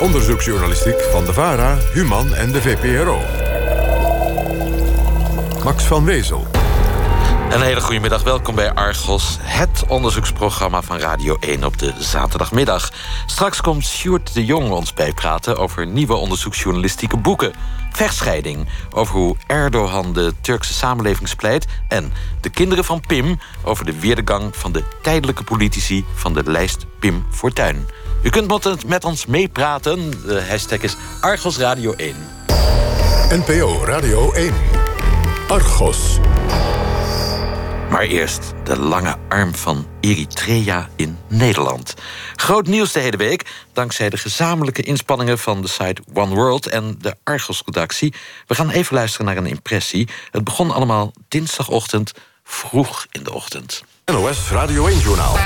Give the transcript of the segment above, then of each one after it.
Onderzoeksjournalistiek van de VARA, Human en de VPRO. Max van Wezel. Een hele goede middag, welkom bij Argos, het onderzoeksprogramma van Radio 1 op de zaterdagmiddag. Straks komt Sjoerd de Jong ons bijpraten over nieuwe onderzoeksjournalistieke boeken. Vechtscheiding, over hoe Erdogan de Turkse samenleving splijt... en de kinderen van Pim over de weerdegang van de tijdelijke politici... van de lijst Pim Fortuyn. U kunt met ons meepraten, de hashtag is Argos Radio 1. NPO Radio 1. Argos. Maar eerst de lange arm van Eritrea in Nederland. Groot nieuws de hele week, dankzij de gezamenlijke inspanningen van de site One World en de Argos-redactie. We gaan even luisteren naar een impressie. Het begon allemaal dinsdagochtend, vroeg in de ochtend. NOS Radio 1-journaal.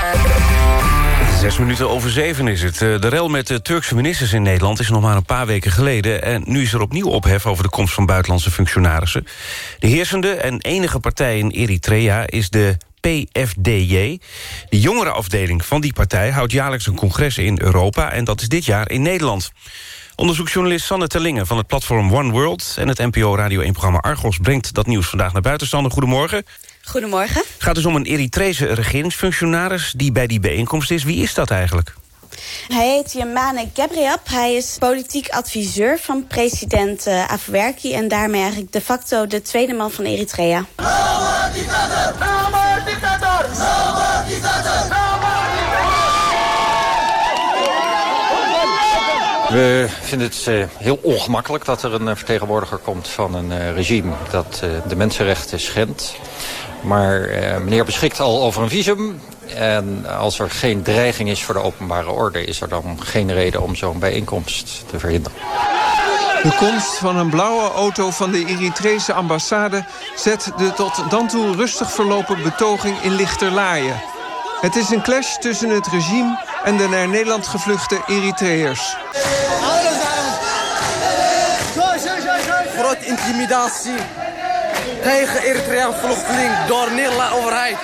Zes minuten over zeven is het. Eh, de rel met de Turkse ministers in Nederland is nog maar een paar weken geleden... en nu is er opnieuw ophef over de komst van buitenlandse functionarissen. De heersende en enige partij in Eritrea is de PFDJ. De jongere afdeling van die partij houdt jaarlijks een congres in Europa... en dat is dit jaar in Nederland. Onderzoeksjournalist Sanne Terlingen van het platform One World... en het NPO Radio 1-programma Argos brengt dat nieuws vandaag naar buiten. Goedemorgen. Goedemorgen. Het gaat dus om een Eritrese regeringsfunctionaris... die bij die bijeenkomst is. Wie is dat eigenlijk? Hij heet Yamane Gabriab. Hij is politiek adviseur van president uh, Afwerki... en daarmee eigenlijk de facto de tweede man van Eritrea. We vinden het uh, heel ongemakkelijk dat er een uh, vertegenwoordiger komt van een regime dat de mensenrechten schendt. Maar eh, meneer beschikt al over een visum. En als er geen dreiging is voor de openbare orde... is er dan geen reden om zo'n bijeenkomst te verhinderen. De komst van een blauwe auto van de Eritrese ambassade... zet de tot dan toe rustig verlopen betoging in lichterlaaien. Het is een clash tussen het regime en de naar Nederland gevluchte Eritreërs. Grote intimidatie tegen Eritreaanse vluchteling door Nederlandse overheid.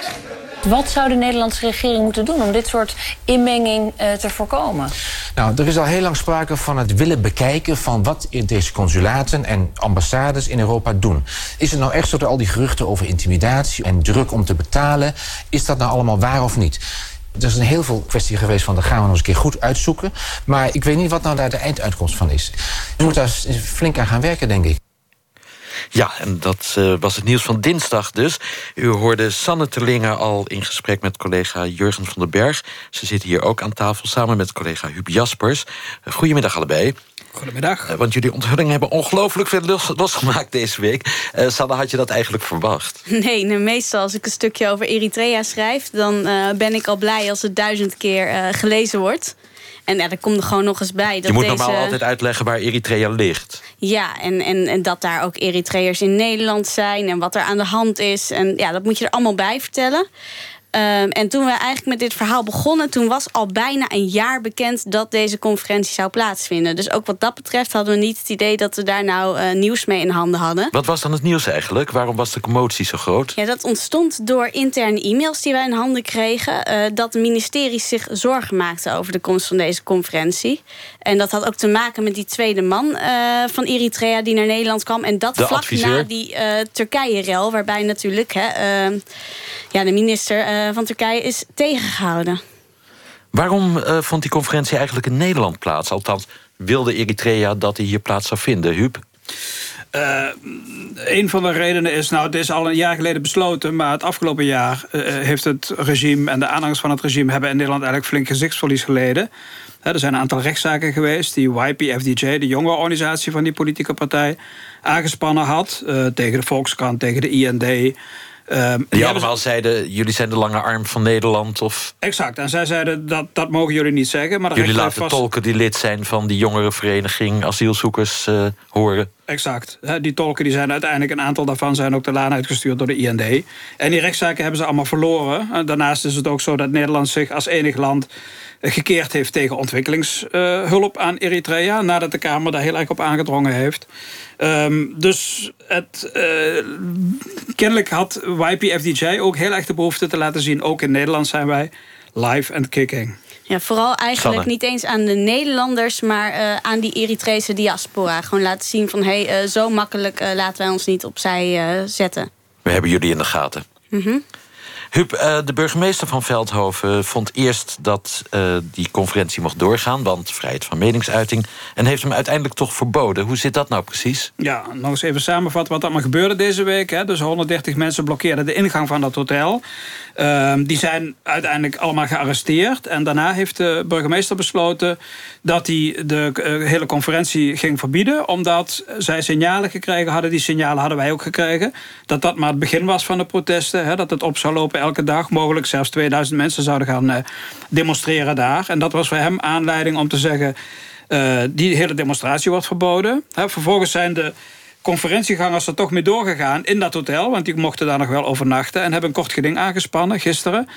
Wat zou de Nederlandse regering moeten doen om dit soort inmenging uh, te voorkomen? Nou, er is al heel lang sprake van het willen bekijken van wat deze consulaten en ambassades in Europa doen. Is het nou echt zo dat al die geruchten over intimidatie en druk om te betalen, is dat nou allemaal waar of niet? Er is een heel veel kwestie geweest van, dat gaan we nog eens een keer goed uitzoeken. Maar ik weet niet wat nou daar de einduitkomst van is. Je moet daar flink aan gaan werken, denk ik. Ja, en dat uh, was het nieuws van dinsdag dus. U hoorde Sanne Terlingen al in gesprek met collega Jurgen van den Berg. Ze zitten hier ook aan tafel samen met collega Huub Jaspers. Goedemiddag allebei. Goedemiddag. Uh, want jullie onthullingen hebben ongelooflijk veel los, losgemaakt deze week. Uh, Sanne, had je dat eigenlijk verwacht? Nee, nou, meestal als ik een stukje over Eritrea schrijf... dan ben ik al blij als het duizend keer gelezen wordt. En ja, komt er gewoon nog eens bij. Dat je moet deze... normaal altijd uitleggen waar Eritrea ligt. Ja, en, en, en dat daar ook Eritreërs in Nederland zijn... en wat er aan de hand is. En ja, dat moet je er allemaal bij vertellen. Um, en toen we eigenlijk met dit verhaal begonnen... toen was al bijna een jaar bekend dat deze conferentie zou plaatsvinden. Dus ook wat dat betreft hadden we niet het idee... dat we daar nou uh, nieuws mee in handen hadden. Wat was dan het nieuws eigenlijk? Waarom was de commotie zo groot? Ja, dat ontstond door interne e-mails die wij in handen kregen... Uh, dat de ministeries zich zorgen maakten over de komst van deze conferentie. En dat had ook te maken met die tweede man uh, van Eritrea... die naar Nederland kwam. En dat de vlak adviseur. na die Turkije-rel... waarbij natuurlijk hè, ehm, ja, de minister van Turkije is tegengehouden. Waarom uh, vond die conferentie eigenlijk in Nederland plaats? Althans, wilde Eritrea dat die hier plaats zou vinden? Huub? Uh, een van de redenen is, nou, het is al een jaar geleden besloten... maar het afgelopen jaar uh, heeft het regime en de aanhangers van het regime... hebben in Nederland eigenlijk flink gezichtsverlies geleden. er zijn een aantal rechtszaken geweest die YPFDJ, de jonge organisatie van die politieke partij... aangespannen had uh, tegen de Volkskrant, tegen de IND... Um, die allemaal ze... zeiden, jullie zijn de lange arm van Nederland? Of... Exact, en zij zeiden, dat, dat mogen jullie niet zeggen. Maar jullie laten vast... tolken die lid zijn van die jongerenvereniging... asielzoekers uh, horen. Exact. Die tolken die zijn uiteindelijk, een aantal daarvan... zijn ook de laan uitgestuurd door de IND. En die rechtszaken hebben ze allemaal verloren. Daarnaast is het ook zo dat Nederland zich als enig land gekeerd heeft tegen ontwikkelingshulp aan Eritrea... nadat de Kamer daar heel erg op aangedrongen heeft. Um, dus het, uh, kennelijk had YPFDJ ook heel erg de behoefte te laten zien... ook in Nederland zijn wij live and kicking. Ja, vooral eigenlijk Sanne. niet eens aan de Nederlanders, maar eh, aan die Eritrese diaspora. Gewoon laten zien van hé, hey, eh, zo makkelijk eh, laten wij ons niet opzij eh, zetten. We hebben jullie in de gaten. Mhm. Huub, eh, de burgemeester van Veldhoven vond eerst dat eh, die conferentie mocht doorgaan... want vrijheid van meningsuiting, en heeft hem uiteindelijk toch verboden. Hoe zit dat nou precies? Ja, nog eens even samenvatten wat allemaal gebeurde deze week. Hè. Dus 130 mensen blokkeerden de ingang van dat hotel. Ehm, die zijn uiteindelijk allemaal gearresteerd. En daarna heeft de burgemeester besloten dat hij de eh, hele conferentie ging verbieden. Omdat zij signalen gekregen hadden. Die signalen hadden wij ook gekregen. Dat dat maar het begin was van de protesten. Hè, dat het op zou lopen elke dag. Mogelijk zelfs 2000 mensen zouden gaan eh, demonstreren daar. En dat was voor hem aanleiding om te zeggen... eh, die hele demonstratie wordt verboden. Vervolgens zijn de conferentiegangers er toch mee doorgegaan in dat hotel. Want die mochten daar nog wel overnachten. En hebben een kort geding aangespannen gisteren.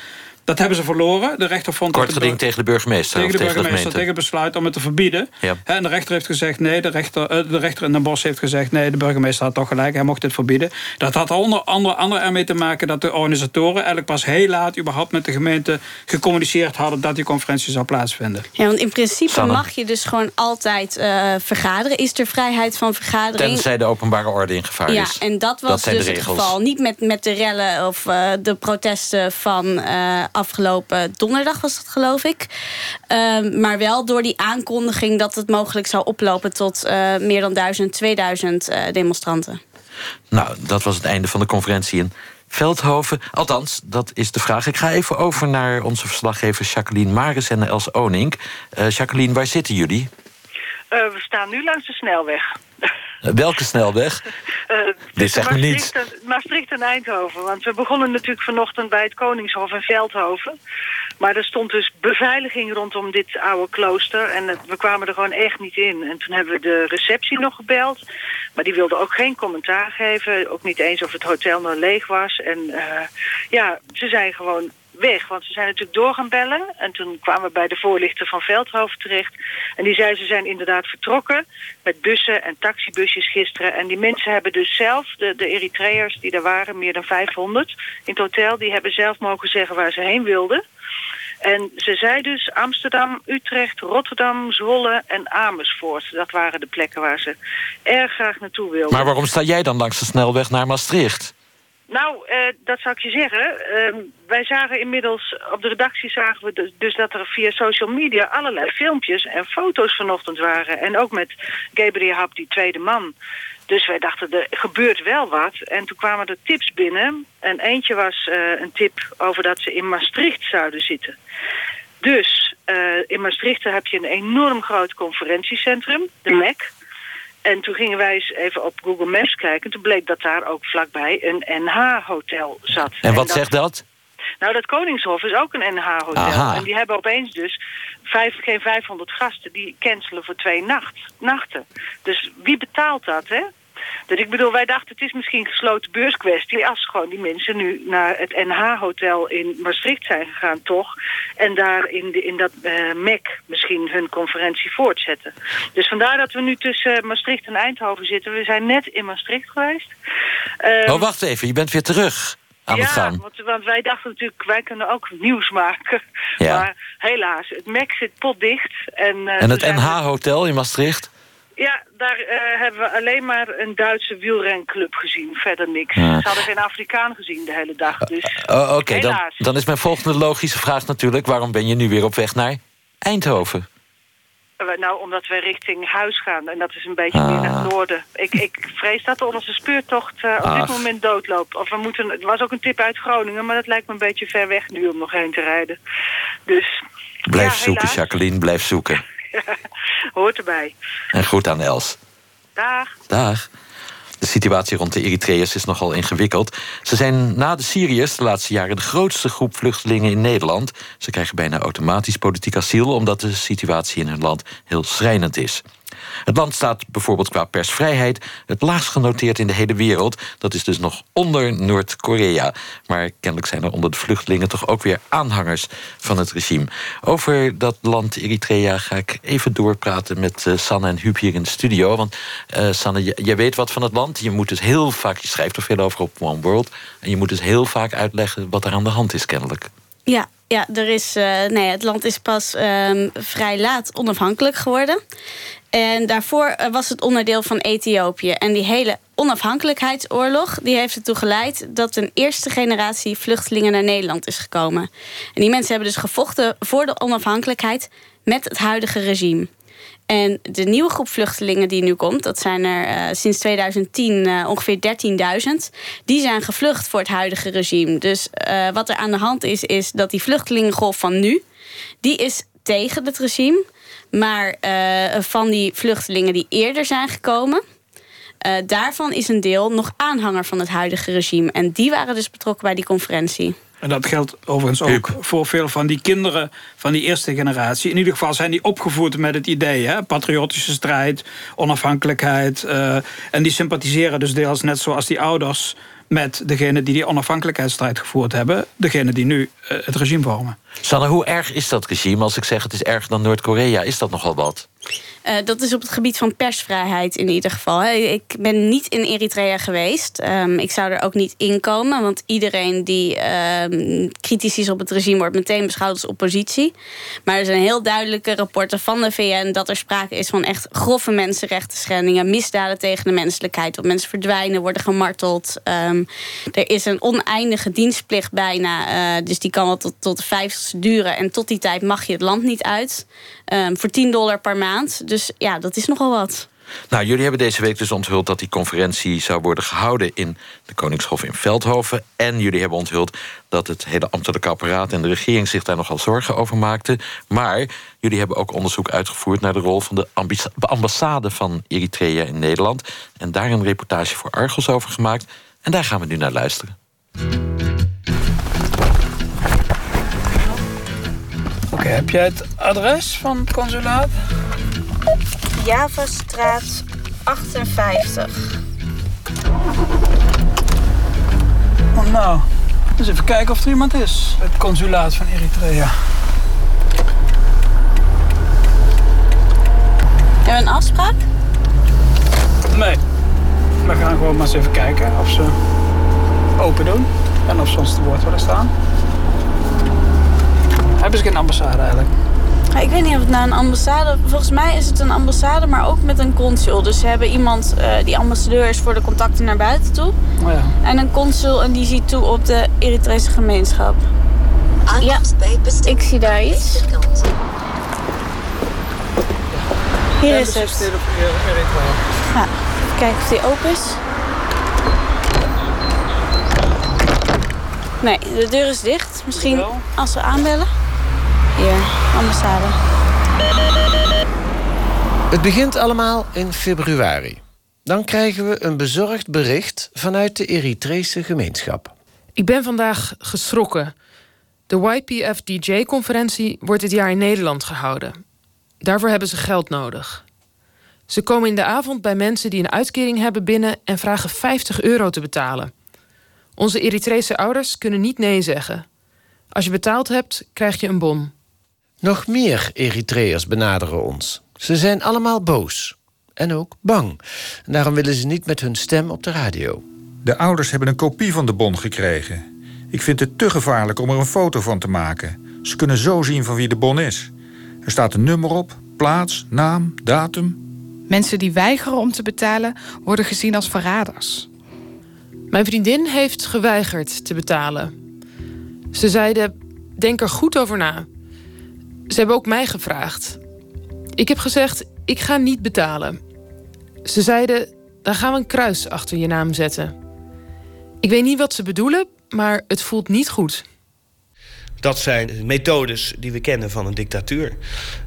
Dat hebben ze verloren. De rechter vond Kort geding tegen de burgemeester tegen de tegen de burgemeester, gemeente? tegen het besluit om het te verbieden. Ja. Hè, En de rechter heeft gezegd nee. De rechter, eh, de rechter in Den Bosch heeft gezegd nee. De burgemeester had toch gelijk. Hij mocht dit verbieden. Dat had onder andere, andere ermee te maken dat de organisatoren eigenlijk pas heel laat überhaupt met de gemeente gecommuniceerd hadden dat die conferentie zou plaatsvinden. Ja, want in principe Sanne. mag je dus gewoon altijd eh, vergaderen. Is er vrijheid van vergadering? Tenzij de openbare orde in gevaar ja, is. en dat was dus het geval. Niet met, met de rellen of eh, de protesten van eh, afgelopen donderdag was dat, geloof ik. Ehm, maar wel door die aankondiging dat het mogelijk zou oplopen tot eh, meer dan 1000, 2000 eh, demonstranten. Nou, dat was het einde van de conferentie in Veldhoven. Althans, dat is de vraag. Ik ga even over naar onze verslaggever Jacqueline Maris en Els Onink. Eh, Jacqueline, waar zitten jullie? Eh, we staan nu langs de snelweg. Welke snelweg? Eh, Dit zegt me niets. Maastricht en- Eindhoven. Want we begonnen natuurlijk vanochtend bij het Koningshof in Veldhoven. Maar er stond dus beveiliging rondom dit oude klooster. En het- we kwamen er gewoon echt niet in. En toen hebben we de receptie nog gebeld. Maar die wilde ook geen commentaar geven. Ook niet eens of het hotel nog leeg was. En eh, ja, ze zijn gewoon weg. Want ze zijn natuurlijk door gaan bellen. En toen kwamen we bij de voorlichter van Veldhoven terecht. En die zei ze zijn inderdaad vertrokken met bussen en taxibusjes gisteren. En die mensen hebben dus zelf, de, de Eritreërs die daar waren, meer dan 500 in hotel, die hebben zelf mogen zeggen waar ze heen wilden. En ze zei dus Amsterdam, Utrecht, Rotterdam, Zwolle en Amersfoort. Dat waren de plekken waar ze erg graag naartoe wilden. Maar waarom sta jij dan langs de snelweg naar Maastricht? Nou, eh, dat zou ik je zeggen. Ehm, wij zagen inmiddels, op de redactie zagen we dus, dus dat er via social media allerlei filmpjes en foto's vanochtend waren. En ook met Gabriel Hap, die tweede man. Dus wij dachten, er gebeurt wel wat. En toen kwamen er tips binnen. En eentje was eh, een tip over dat ze in Maastricht zouden zitten. Dus eh, in Maastricht heb je een enorm groot conferentiecentrum, de MEC. En toen gingen wij eens even op Google Maps kijken. Toen bleek dat daar ook vlakbij een NH-hotel zat. En wat dat- zegt dat? Nou, dat Koningshof is ook een NH-hotel. En die hebben opeens dus vijf, geen 500 gasten. Die cancelen voor twee nacht, nachten. Dus wie betaalt dat, hè? Dus ik bedoel, wij dachten het is misschien een gesloten beurskwestie... als gewoon die mensen nu naar het NH-hotel in Maastricht zijn gegaan, toch... en daar in, de, in dat eh MEC misschien hun conferentie voortzetten. Dus vandaar dat we nu tussen Maastricht en Eindhoven zitten. We zijn net in Maastricht geweest. Ehm, oh, wacht even, je bent weer terug aan ja, het gaan. Want, want wij dachten natuurlijk, wij kunnen ook nieuws maken. Ja. Maar helaas, het MEC zit potdicht. En, eh, En het NH-hotel in Maastricht? Ja, daar eh, hebben we alleen maar een Duitse wielrenclub gezien. Verder niks. Ze hadden geen Afrikaan gezien de hele dag. Dus Oh, Oké, dan, dan is mijn volgende logische vraag natuurlijk... waarom ben je nu weer op weg naar Eindhoven? Eh, Nou, omdat we richting huis gaan. En dat is een beetje meer Ah. naar het noorden. Ik, ik vrees dat onze speurtocht eh, op Ach. dit moment doodloopt. Of we moeten, er was ook een tip uit Groningen, maar dat lijkt me een beetje ver weg nu om nog heen te rijden. Dus Blijf ja, zoeken, helaas. Jacqueline, blijf zoeken. Hoort erbij. En goed aan Els. Dag. Dag. De situatie rond de Eritreërs is nogal ingewikkeld. Ze zijn na de Syriërs de laatste jaren de grootste groep vluchtelingen in Nederland. Ze krijgen bijna automatisch politiek asiel... omdat de situatie in hun land heel schrijnend is. Het land staat bijvoorbeeld qua persvrijheid het laagst genoteerd in de hele wereld. Dat is dus nog onder Noord-Korea. Maar kennelijk zijn er onder de vluchtelingen toch ook weer aanhangers van het regime. Over dat land Eritrea ga ik even doorpraten met eh, Sanne en Huub hier in de studio. Want eh, Sanne, jij weet wat van het land. Je moet dus heel vaak, je schrijft er veel over op One World. En je moet dus heel vaak uitleggen wat er aan de hand is kennelijk. Ja, Ja, er is, uh, nee, het land is pas um, vrij laat onafhankelijk geworden. En daarvoor eh, was het onderdeel van Ethiopië. En die hele onafhankelijkheidsoorlog die heeft ertoe geleid dat een eerste generatie vluchtelingen naar Nederland is gekomen. En die mensen hebben dus gevochten voor de onafhankelijkheid met het huidige regime. En de nieuwe groep vluchtelingen die nu komt, dat zijn er uh, sinds 2010 uh, ongeveer 13.000, die zijn gevlucht voor het huidige regime. Dus wat er aan de hand is, is dat die vluchtelingengolf van nu, die is tegen het regime. Maar van die vluchtelingen die eerder zijn gekomen, daarvan is een deel nog aanhanger van het huidige regime. En die waren dus betrokken bij die conferentie. En dat geldt overigens ook voor veel van die kinderen van die eerste generatie. In ieder geval zijn die opgevoed met het idee, hè? patriotische strijd, onafhankelijkheid. Uh, en die sympathiseren dus deels net zoals die ouders met degene die die onafhankelijkheidsstrijd gevoerd hebben, degene die nu uh, het regime vormen. Sanne, hoe erg is dat regime? Als ik zeg het is erger dan Noord-Korea, is dat nogal wat? Uh, dat is op het gebied van persvrijheid in ieder geval. Ik ben niet in Eritrea geweest. Um, ik zou er ook niet in komen, want iedereen die um, kritisch is op het regime wordt meteen beschouwd als oppositie. Maar er zijn heel duidelijke rapporten van de VN dat er sprake is van echt grove mensenrechten schendingen, misdaden tegen de menselijkheid, dat mensen verdwijnen, worden gemarteld. Um, er is een oneindige dienstplicht bijna, uh, dus die kan wel tot, tot de vijftigste duren. En tot die tijd mag je het land niet uit. voor 10 dollar per maand. Dus ja, dat is nogal wat. Nou, jullie hebben deze week dus onthuld dat die conferentie zou worden gehouden in de Koningshof in Veldhoven. En jullie hebben onthuld dat het hele ambtelijke apparaat en de regering zich daar nogal zorgen over maakten. Maar jullie hebben ook onderzoek uitgevoerd naar de rol van de ambassade van Eritrea in Nederland. En daar een reportage voor Argos over gemaakt. En daar gaan we nu naar luisteren. Oké, heb jij het adres van het consulaat? Javastraat 58. Oh, nou, eens even kijken of er iemand is. Het consulaat van Eritrea. Hebben we een afspraak? Nee. We gaan gewoon maar eens even kijken of ze open doen. En of ze ons te woord willen staan. Hebben ze geen ambassade eigenlijk? Ik weet niet of het nou een ambassade... Volgens mij is het een ambassade, maar ook met een consul. Dus ze hebben iemand uh, die ambassadeur is voor de contacten naar buiten toe. Oh ja. En een consul en die ziet toe op de Eritrese gemeenschap. Ja, ik zie daar iets. Hier is het. Ja, kijken of die open is. Nee, de deur is dicht. Misschien als we aanbellen. Hier, ambassade. Het begint allemaal in februari. Dan krijgen we een bezorgd bericht vanuit de Eritrese gemeenschap. Ik ben vandaag geschrokken. De YPF-DJ-conferentie wordt dit jaar in Nederland gehouden. Daarvoor hebben ze geld nodig. Ze komen in de avond bij mensen die een uitkering hebben binnen en vragen 50 euro te betalen. Onze Eritrese ouders kunnen niet nee zeggen. Als je betaald hebt, krijg je een bon. Nog meer Eritreërs benaderen ons. Ze zijn allemaal boos. En ook bang. En daarom willen ze niet met hun stem op de radio. De ouders hebben een kopie van de bon gekregen. Ik vind het te gevaarlijk om er een foto van te maken. Ze kunnen zo zien van wie de bon is. Er staat een nummer op, plaats, naam, datum. Mensen die weigeren om te betalen worden gezien als verraders. Mijn vriendin heeft geweigerd te betalen. Ze zeiden: Denk er goed over na. Ze hebben ook mij gevraagd. Ik heb gezegd: Ik ga niet betalen. Ze zeiden: Dan gaan we een kruis achter je naam zetten. Ik weet niet wat ze bedoelen, maar het voelt niet goed. Dat zijn methodes die we kennen van een dictatuur.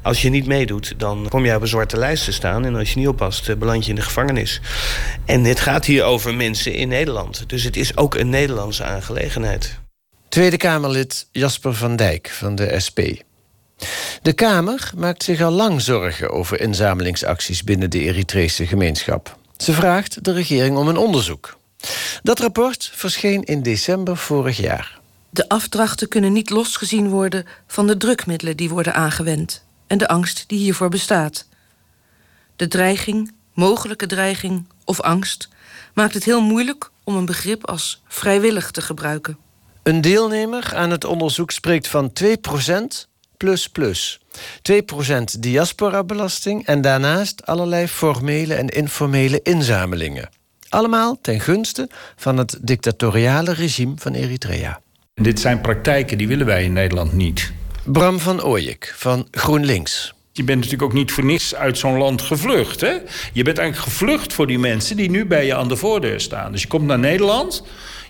Als je niet meedoet, dan kom je op een zwarte lijst te staan. En als je niet oppast, eh, beland je in de gevangenis. En het gaat hier over mensen in Nederland. Dus het is ook een Nederlandse aangelegenheid. Tweede Kamerlid Jasper van Dijk van de SP. De Kamer maakt zich al lang zorgen over inzamelingsacties binnen de Eritrese gemeenschap. Ze vraagt de regering om een onderzoek. Dat rapport verscheen in december vorig jaar. De afdrachten kunnen niet losgezien worden van de drukmiddelen die worden aangewend en de angst die hiervoor bestaat. De dreiging, mogelijke dreiging of angst maakt het heel moeilijk om een begrip als vrijwillig te gebruiken. Een deelnemer aan het onderzoek spreekt van 2% plus plus. 2% diaspora-belasting en daarnaast allerlei formele en informele inzamelingen. Allemaal ten gunste van het dictatoriale regime van Eritrea. Dit zijn praktijken die willen wij in Nederland niet. Bram van Ooyek van GroenLinks. Je bent natuurlijk ook niet voor niks uit zo'n land gevlucht. Hè? Je bent eigenlijk gevlucht voor die mensen die nu bij je aan de voordeur staan. Dus je komt naar Nederland,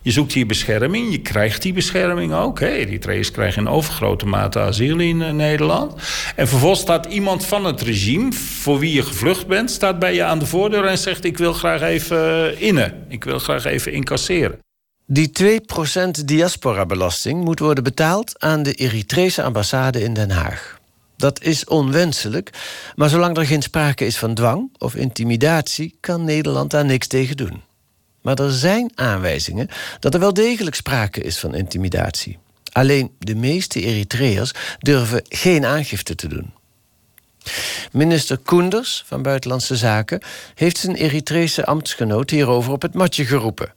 je zoekt hier bescherming, je krijgt die bescherming ook. Hè? Eritreërs krijgen in overgrote mate asiel in uh, Nederland. En vervolgens staat iemand van het regime, voor wie je gevlucht bent, staat bij je aan de voordeur en zegt: Ik wil graag even uh, innen, ik wil graag even incasseren. Die 2% diaspora-belasting moet worden betaald aan de Eritrese ambassade in Den Haag. Dat is onwenselijk, maar zolang er geen sprake is van dwang of intimidatie, kan Nederland daar niks tegen doen. Maar er zijn aanwijzingen dat er wel degelijk sprake is van intimidatie. Alleen de meeste Eritreërs durven geen aangifte te doen. Minister Koenders van Buitenlandse Zaken heeft zijn Eritrese ambtsgenoot hierover op het matje geroepen.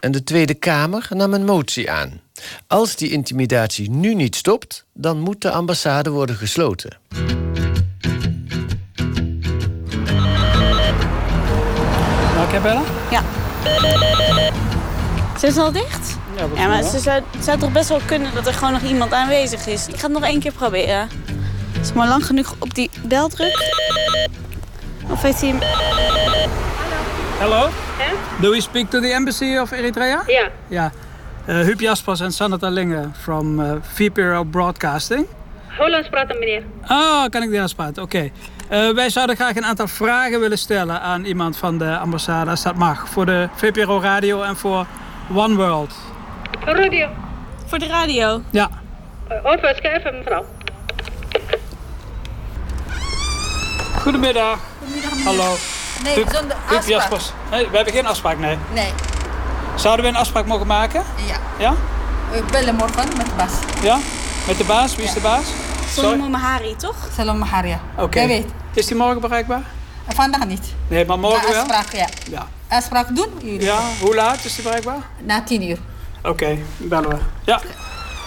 En de Tweede Kamer nam een motie aan. Als die intimidatie nu niet stopt, dan moet de ambassade worden gesloten. Mag ik bellen? Ja. Zijn ze al dicht? Ja, Ja, maar ze zou, het zou toch best wel kunnen dat er gewoon nog iemand aanwezig is. Ik ga het nog één keer proberen. Als ik maar lang genoeg op die bel druk. Of heeft hij hem... Hello? Do we speak to the embassy of Eritrea? Ja. Ja. Uh, Huub Jaspers en Sanata Linge from uh, VPRO Broadcasting. Hollands praten, meneer. Ah, kan ik Nederlands praten? Oké. Uh, wij zouden graag een aantal vragen willen stellen aan iemand van de ambassade, als dat mag. Voor de VPRO Radio en voor One World. Radio. Voor de radio? Ja. Over, even mevrouw. Goedemiddag. Goedemiddag, Hallo. Nee, zonder Huub afspraak. Jaspers. Nee, we hebben geen afspraak, nee. Nee. Zouden we een afspraak mogen maken? Ja. Ja? We bellen morgen met Bas. Ja? Met de baas? Wie is de baas? Solomon Mahari, toch? Salom Maharia. Oké. Jij weet. Is die morgen bereikbaar? Vandaag niet. Nee, maar morgen Maar wel? afspraak, ja. Ja. Afspraak doen jullie? Ja, hoe laat is die bereikbaar? Na tien uur. Oké, bellen we. Ja.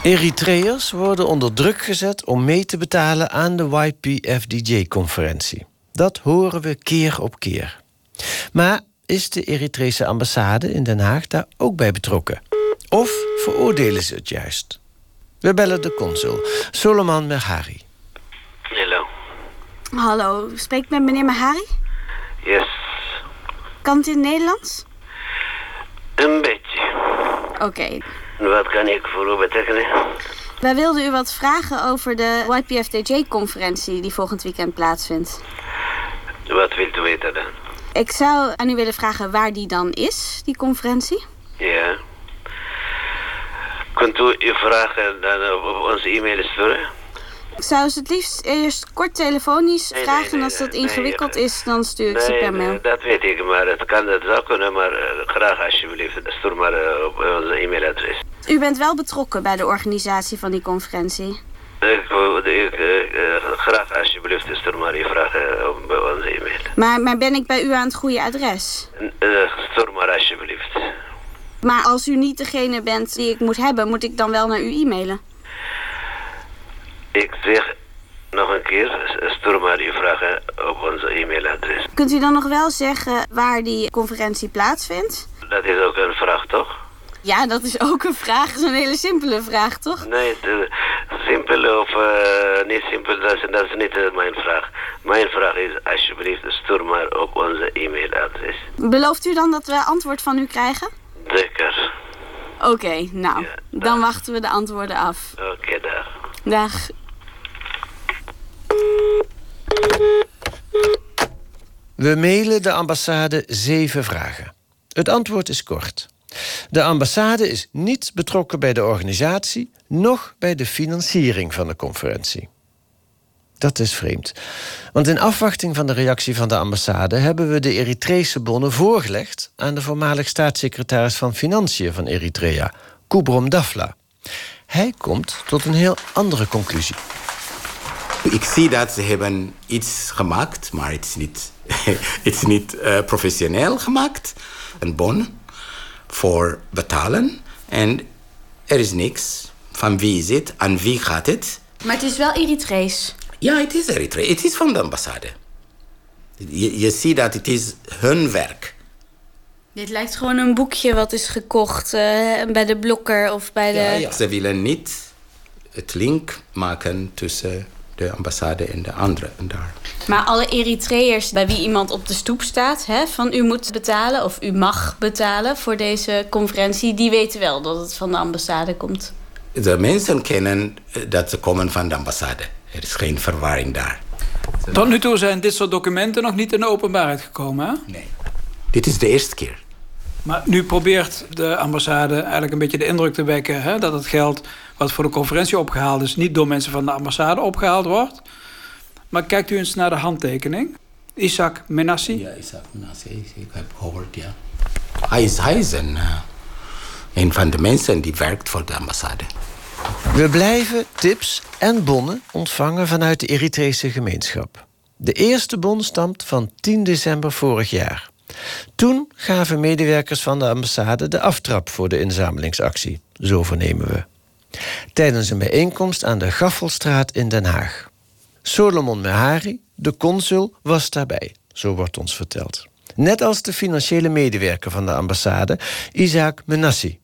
Eritreërs worden onder druk gezet om mee te betalen aan de YPFDJ-conferentie. Dat horen we keer op keer. Maar is de Eritrese ambassade in Den Haag daar ook bij betrokken? Of veroordelen ze het juist? We bellen de consul, Solomon Merhari. Hallo, spreek ik met meneer Mahari? Yes. Kan het in het Nederlands? Een beetje. Oké. Wat kan ik voor u betekenen? Wij wilden u wat vragen over de YPFDJ-conferentie die volgend weekend plaatsvindt. Wat wilt u weten dan? Ik zou aan u willen vragen waar die dan is, die conferentie. Ja. Kunt u uw vragen dan op onze e-mail sturen? Ik zou ze het liefst eerst kort telefonisch Nee, vragen. nee, nee, en als dat ingewikkeld is, dan stuur ik ze per mail. nee, dat weet ik, maar het kan het zou kunnen, maar eh, graag alsjeblieft, stuur maar eh, op onze e-mailadres. U bent wel betrokken bij de organisatie van die conferentie. Ik, wil- ik, eh, graag alsjeblieft, stuur maar je vragen op onze e-mail. Maar, maar ben ik bij u aan het goede adres? Stuur maar alsjeblieft. Maar als u niet degene bent die ik moet hebben, moet ik dan wel naar u e-mailen? Ik zeg nog een keer, stuur maar je vragen op onze e-mailadres. Kunt u dan nog wel zeggen waar die conferentie plaatsvindt? Dat is ook een vraag, toch? Ja, dat is ook een vraag. Dat is een hele simpele vraag, toch? Nee, de- simpel of eh, niet simpel, dat is, dat is niet eh, mijn vraag. Mijn vraag is, alsjeblieft, stuur maar op onze e-mailadres. Belooft u dan dat we antwoord van u krijgen? Zeker. Oké, nou, dan wachten we de antwoorden af. Oké, dag. Dag. We mailen de ambassade zeven vragen. Het antwoord is kort. De ambassade is niet betrokken bij de organisatie, noch bij de financiering van de conferentie. Dat is vreemd. Want in afwachting van de reactie van de ambassade hebben we de Eritrese bonnen voorgelegd aan de voormalig staatssecretaris van Financiën van Eritrea, Kubrom Dafla. Hij komt tot een heel andere conclusie. Ik zie dat ze hebben iets gemaakt, maar het is niet, het is niet eh, professioneel gemaakt. Een bon voor betalen. En Er is niks. Van wie is het? Aan wie gaat het? Maar het is wel Eritrees. Ja, het is Eritrea. Het is van de ambassade. Je, je ziet dat het is hun werk. Dit lijkt gewoon een boekje wat is gekocht eh, bij de blokker of bij de... Ja, ja. Ze willen niet het link maken tussen de ambassade en de andere daar. Maar alle Eritreërs bij wie iemand op de stoep staat... Hè, van u moet betalen of u mag betalen voor deze conferentie... die weten wel dat het van de ambassade komt. De mensen kennen eh, dat ze komen van de ambassade. Er is geen verwarring daar. Tot nu toe zijn dit soort documenten nog niet in de openbaarheid gekomen, hè? Nee. Dit is de eerste keer. Maar nu probeert de ambassade eigenlijk een beetje de indruk te wekken... Hè, dat het geld wat voor de conferentie opgehaald is... niet door mensen van de ambassade opgehaald wordt. Maar kijkt u eens naar de handtekening. Isaac Menassi. Ja, Isaac Menassi. Ik heb gehoord, ja. Hij is, hij is een, uh, een van de mensen die werkt voor de ambassade. We blijven tips en bonnen ontvangen vanuit de Eritrese gemeenschap. De eerste bon stamt van 10 december vorig jaar. Toen gaven medewerkers van de ambassade de aftrap voor de inzamelingsactie. Zo vernemen we. Tijdens een bijeenkomst aan de Gaffelstraat in Den Haag. Solomon Mehari, de consul, was daarbij, zo wordt ons verteld. Net als de financiële medewerker van de ambassade, Isaac Menassi.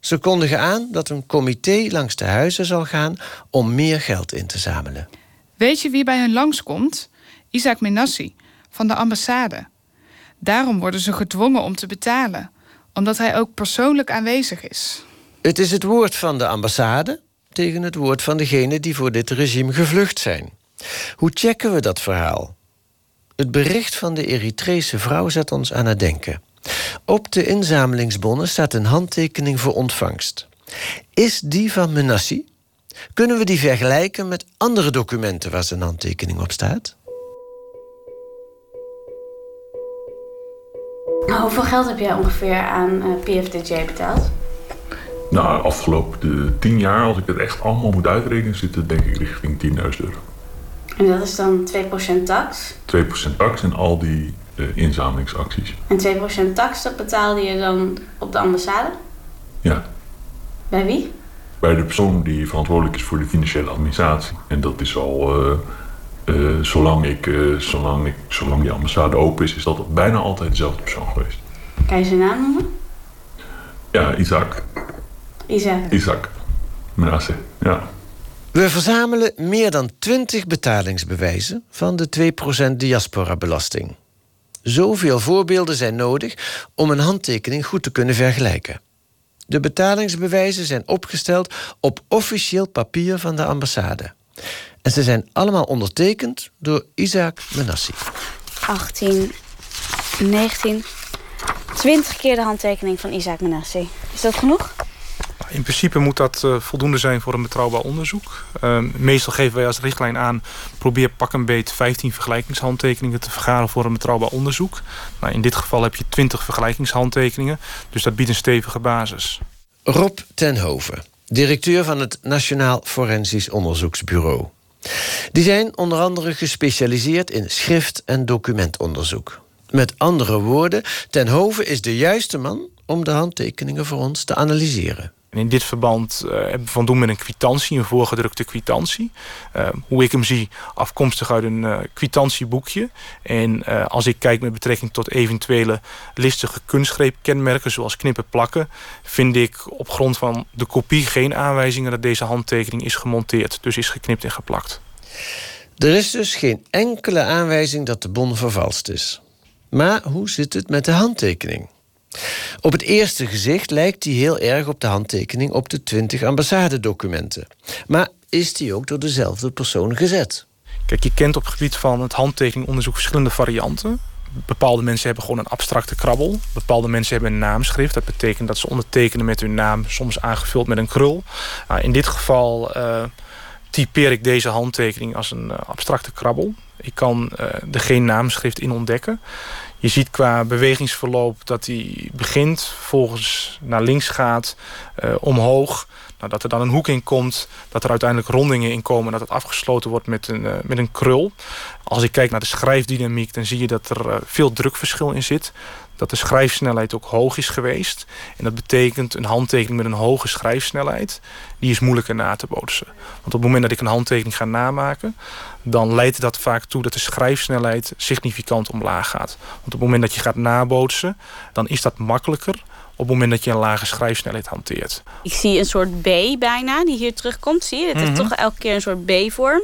Ze kondigen aan dat een comité langs de huizen zal gaan om meer geld in te zamelen. Weet je wie bij hen langskomt? Isaac Menassi, van de ambassade. Daarom worden ze gedwongen om te betalen, omdat hij ook persoonlijk aanwezig is. Het is het woord van de ambassade tegen het woord van degenen die voor dit regime gevlucht zijn. Hoe checken we dat verhaal? Het bericht van de Eritrese vrouw zet ons aan het denken. Op de inzamelingsbonnen staat een handtekening voor ontvangst. Is die van Menassi? Kunnen we die vergelijken met andere documenten waar zijn handtekening op staat? Hoeveel geld heb jij ongeveer aan uh, PFDJ betaald? Nou, afgelopen de tien jaar, als ik het echt allemaal moet uitrekenen, zit het denk ik richting 10.000 euro. En dat is dan 2% tax? 2% tax en al die uh, inzamelingsacties. En 2% tax, dat betaalde je dan op de ambassade? Ja. Bij wie? Bij de persoon die verantwoordelijk is voor de financiële administratie. En dat is al, uh, uh, zolang, ik, zolang, ik, zolang die ambassade open is, is dat bijna altijd dezelfde persoon geweest. Kan je zijn naam noemen? Ja, Isaac. Isaac. Isaac. Menace, ja. We verzamelen meer dan 20 betalingsbewijzen van de 2% diaspora-belasting. Zoveel voorbeelden zijn nodig om een handtekening goed te kunnen vergelijken. De betalingsbewijzen zijn opgesteld op officieel papier van de ambassade. En ze zijn allemaal ondertekend door Isaac Menassi. 18, 19, 20 keer de handtekening van Isaac Menassi. Is dat genoeg? In principe moet dat uh, voldoende zijn voor een betrouwbaar onderzoek. Uh, meestal geven wij als richtlijn aan... probeer pak een beet 15 vergelijkingshandtekeningen te vergaren... voor een betrouwbaar onderzoek. Nou, in dit geval heb je 20 vergelijkingshandtekeningen. Dus dat biedt een stevige basis. Rob Tenhoven, directeur van het Nationaal Forensisch Onderzoeksbureau. Die zijn onder andere gespecialiseerd in schrift- en documentonderzoek. Met andere woorden, Tenhoven is de juiste man om de handtekeningen voor ons te analyseren. En in dit verband uh, hebben we van doen met een kwitantie, een voorgedrukte kwitantie. Uh, hoe ik hem zie, afkomstig uit een uh, kwitantieboekje. En als ik kijk met betrekking tot eventuele listige kunstgreepkenmerken... zoals knippen plakken, vind ik op grond van de kopie geen aanwijzingen... dat deze handtekening is gemonteerd, dus is geknipt en geplakt. Er is dus geen enkele aanwijzing dat de bon vervalst is. Maar hoe zit het met de handtekening? Op het eerste gezicht lijkt die heel erg op de handtekening op de 20 ambassadedocumenten. Maar is die ook door dezelfde persoon gezet? Kijk, je kent op het gebied van het handtekeningonderzoek verschillende varianten. Bepaalde mensen hebben gewoon een abstracte krabbel. Bepaalde mensen hebben een naamschrift. Dat betekent dat ze ondertekenen met hun naam, soms aangevuld met een krul. Nou, in dit geval uh, typeer ik deze handtekening als een uh, abstracte krabbel. Ik kan uh, er geen naamschrift in ontdekken. Je ziet qua bewegingsverloop dat hij begint, volgens naar links gaat, uh, omhoog. Nou, dat er dan een hoek in komt, dat er uiteindelijk rondingen in komen... dat het afgesloten wordt met een, uh, met een krul. Als ik kijk naar de schrijfdynamiek, dan zie je dat er eh, veel drukverschil in zit. Dat de schrijfsnelheid ook hoog is geweest. En dat betekent een handtekening met een hoge schrijfsnelheid, die is moeilijker na te bootsen. Want op het moment dat ik een handtekening ga namaken, dan leidt dat vaak toe dat de schrijfsnelheid significant omlaag gaat. Want op het moment dat je gaat nabootsen, dan is dat makkelijker op het moment dat je een lage schrijfsnelheid hanteert. Ik zie een soort B bijna die hier terugkomt. Zie je? Het heeft Mhm. toch elke keer een soort B-vorm.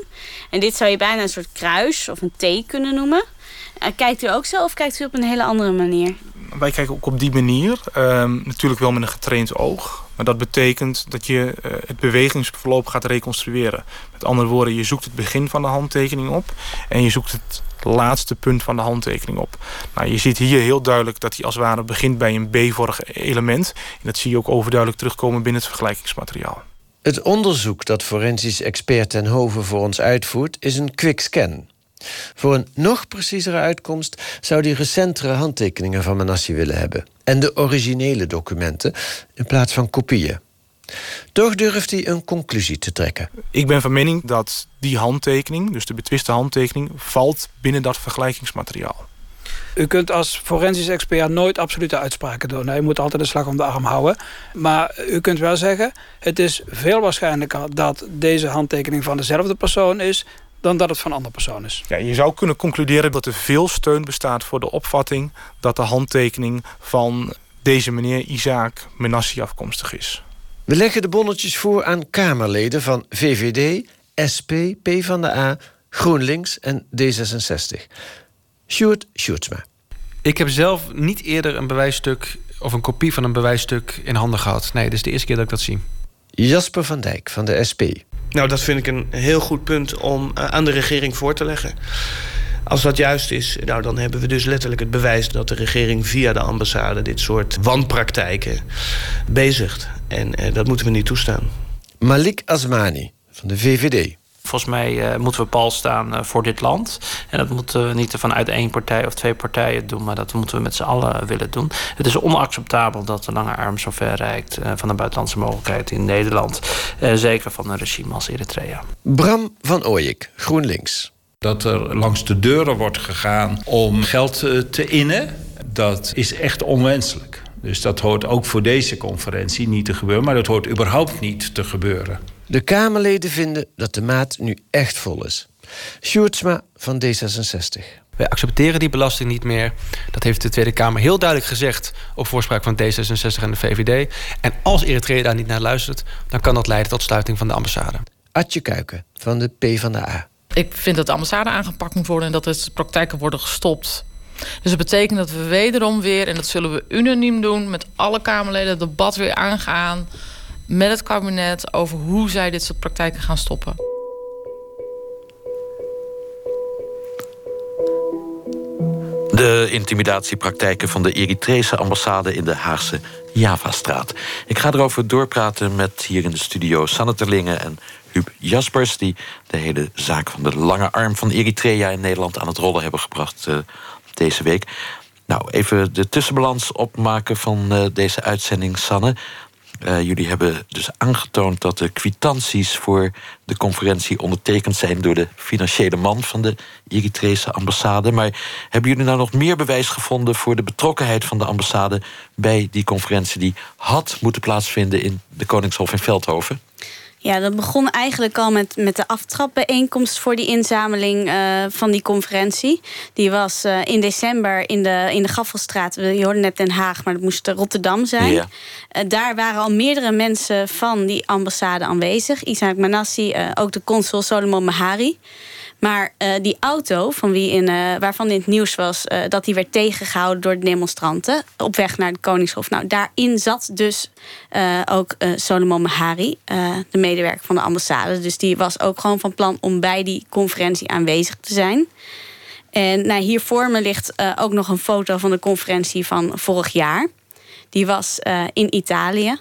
En dit zou je bijna een soort kruis of een T kunnen noemen. Eh, kijkt u ook zo of kijkt u op een hele andere manier? Wij kijken ook op die manier. Ehm, natuurlijk wel met een getraind oog. Maar dat betekent dat je eh, het bewegingsverloop gaat reconstrueren. Met andere woorden, je zoekt het begin van de handtekening op. En je zoekt het laatste punt van de handtekening op. Nou, je ziet hier heel duidelijk dat hij als het ware begint bij een B-vorig element. En dat zie je ook overduidelijk terugkomen binnen het vergelijkingsmateriaal. Het onderzoek dat forensisch expert Ten Hoven voor ons uitvoert is een quickscan. Voor een nog preciezere uitkomst zou hij recentere handtekeningen van Manassi willen hebben. En de originele documenten in plaats van kopieën. Toch durft hij een conclusie te trekken. Ik ben van mening dat die handtekening, dus de betwiste handtekening, valt binnen dat vergelijkingsmateriaal. U kunt als forensisch expert nooit absolute uitspraken doen. hè. Je moet altijd de slag om de arm houden. Maar u kunt wel zeggen... het is veel waarschijnlijker dat deze handtekening van dezelfde persoon is... dan dat het van een andere persoon is. Ja, je zou kunnen concluderen dat er veel steun bestaat voor de opvatting dat de handtekening van deze meneer Isaac Menassi afkomstig is. We leggen de bonnetjes voor aan Kamerleden van VVD, SP, PvdA, GroenLinks en D66. Sjoerd Sjoerdsma. Ik heb zelf niet eerder een bewijsstuk of een kopie van een bewijsstuk in handen gehad. Nee, dit is de eerste keer dat ik dat zie. Jasper van Dijk van de SP. Nou, dat vind ik een heel goed punt om eh, aan de regering voor te leggen. Als dat juist is, nou, dan hebben we dus letterlijk het bewijs dat de regering via de ambassade dit soort wanpraktijken bezigt. En eh, dat moeten we niet toestaan. Malik Asmani van de VVD. Volgens mij eh, moeten we pal staan eh, voor dit land. En dat moeten we niet vanuit één partij of twee partijen doen, maar dat moeten we met z'n allen willen doen. Het is onacceptabel dat de lange arm zo ver reikt eh, van de buitenlandse mogelijkheid in Nederland. Eh, zeker van een regime als Eritrea. Bram van Ooyik, GroenLinks. Dat er langs de deuren wordt gegaan om geld te innen, dat is echt onwenselijk. Dus dat hoort ook voor deze conferentie niet te gebeuren, maar dat hoort überhaupt niet te gebeuren. De Kamerleden vinden dat de maat nu echt vol is. Sjoerdsma van D66. Wij accepteren die belasting niet meer. Dat heeft de Tweede Kamer heel duidelijk gezegd op voorspraak van D66 en de VVD. En als Eritrea daar niet naar luistert, dan kan dat leiden tot sluiting van de ambassade. Atje Kuiken van de PvdA. Ik vind dat de ambassade aangepakt moet worden en dat de praktijken worden gestopt. Dus dat betekent dat we wederom weer, en dat zullen we unaniem doen, met alle Kamerleden het debat weer aangaan met het kabinet over hoe zij dit soort praktijken gaan stoppen. De intimidatiepraktijken van de Eritrese ambassade in de Haagse Javastraat. Ik ga erover doorpraten met hier in de studio Sanne Terlingen en Huub Jaspers... die de hele zaak van de lange arm van Eritrea in Nederland aan het rollen hebben gebracht eh, deze week. Nou, even de tussenbalans opmaken van eh, deze uitzending, Sanne. Eh, jullie hebben dus aangetoond dat de kwitanties voor de conferentie ondertekend zijn door de financiële man van de Eritrese ambassade. Maar hebben jullie nou nog meer bewijs gevonden voor de betrokkenheid van de ambassade bij die conferentie die had moeten plaatsvinden in de Koningshof in Veldhoven? Ja, dat begon eigenlijk al met, met de aftrapbijeenkomst voor die inzameling eh, van die conferentie. Die was eh, in december in de, in de Gaffelstraat. Je hoorde net Den Haag, maar dat moest Rotterdam zijn. Ja. Eh, daar waren al meerdere mensen van die ambassade aanwezig. Isaac Manassi, ook de consul Solomon Mahari. Maar eh, die auto, van wie in, eh, waarvan in het nieuws was eh, dat die werd tegengehouden door de demonstranten op weg naar de Koningshof. Nou, daarin zat dus ook Solomon Mahari, de medewerker van de ambassade. Dus die was ook gewoon van plan om bij die conferentie aanwezig te zijn. En nou, hier voor me ligt ook nog een foto van de conferentie van vorig jaar. Die was in Italië.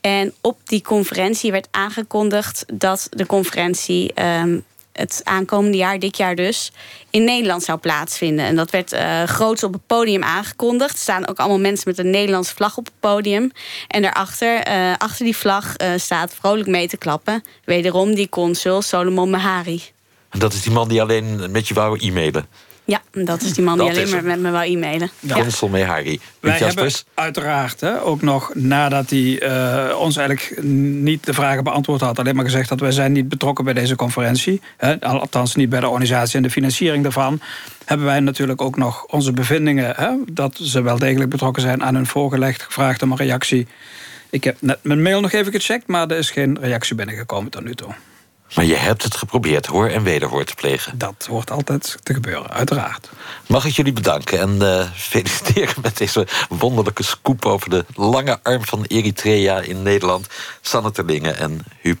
En op die conferentie werd aangekondigd dat de conferentie ehm, het aankomende jaar, dit jaar dus, in Nederland zou plaatsvinden. En dat werd eh groots op het podium aangekondigd. Er staan ook allemaal mensen met een Nederlandse vlag op het podium. En daarachter, eh, achter die vlag, eh, staat vrolijk mee te klappen. Wederom die consul Solomon Mahari. En dat is die man die alleen met je wou e-mailen. Ja, dat is die man die alleen maar met me wou e-mailen. Ja. Consel mee Harry. Wij Piet hebben Jaspers? uiteraard hè, ook nog nadat hij eh, ons eigenlijk niet de vragen beantwoord had, alleen maar gezegd dat wij zijn niet betrokken bij deze conferentie, hè, althans niet bij de organisatie en de financiering daarvan, hebben wij natuurlijk ook nog onze bevindingen hè, dat ze wel degelijk betrokken zijn aan hun voorgelegd, gevraagd om een reactie. Ik heb net mijn mail nog even gecheckt, maar er is geen reactie binnengekomen tot nu toe. Maar je hebt het geprobeerd hoor en wederhoor te plegen. Dat hoort altijd te gebeuren, uiteraard. Mag ik jullie bedanken en eh, feliciteren met deze wonderlijke scoop over de lange arm van Eritrea in Nederland. Sanne Terlingen en Huub